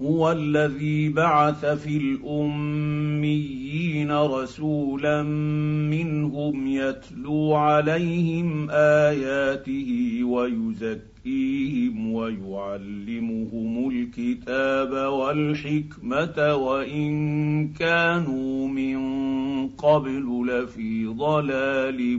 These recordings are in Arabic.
هو الذي بعث في الأميين رسولا منهم يتلو عليهم آياته ويزكيهم ويعلمهم الكتاب والحكمة وإن كانوا من قبل لفي ضلال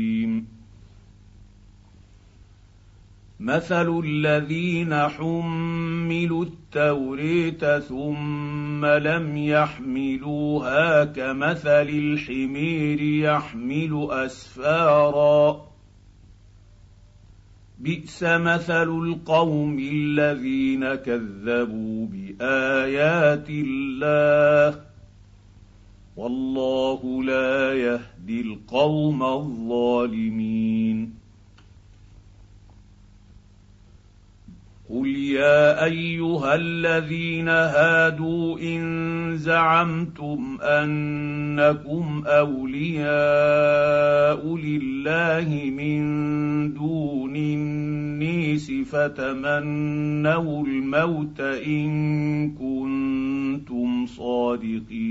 مثل الذين حملوا التوريت ثم لم يحملوها كمثل الحمير يحمل اسفارا بئس مثل القوم الذين كذبوا بايات الله والله لا يهدي القوم الظالمين قل يا ايها الذين هادوا ان زعمتم انكم اولياء لله من دون النيس فتمنوا الموت ان كنتم صادقين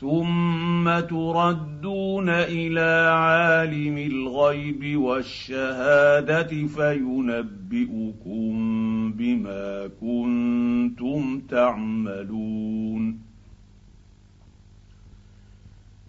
ثم تردون إلى عالم الغيب والشهاده فينبئكم بما كنتم تعملون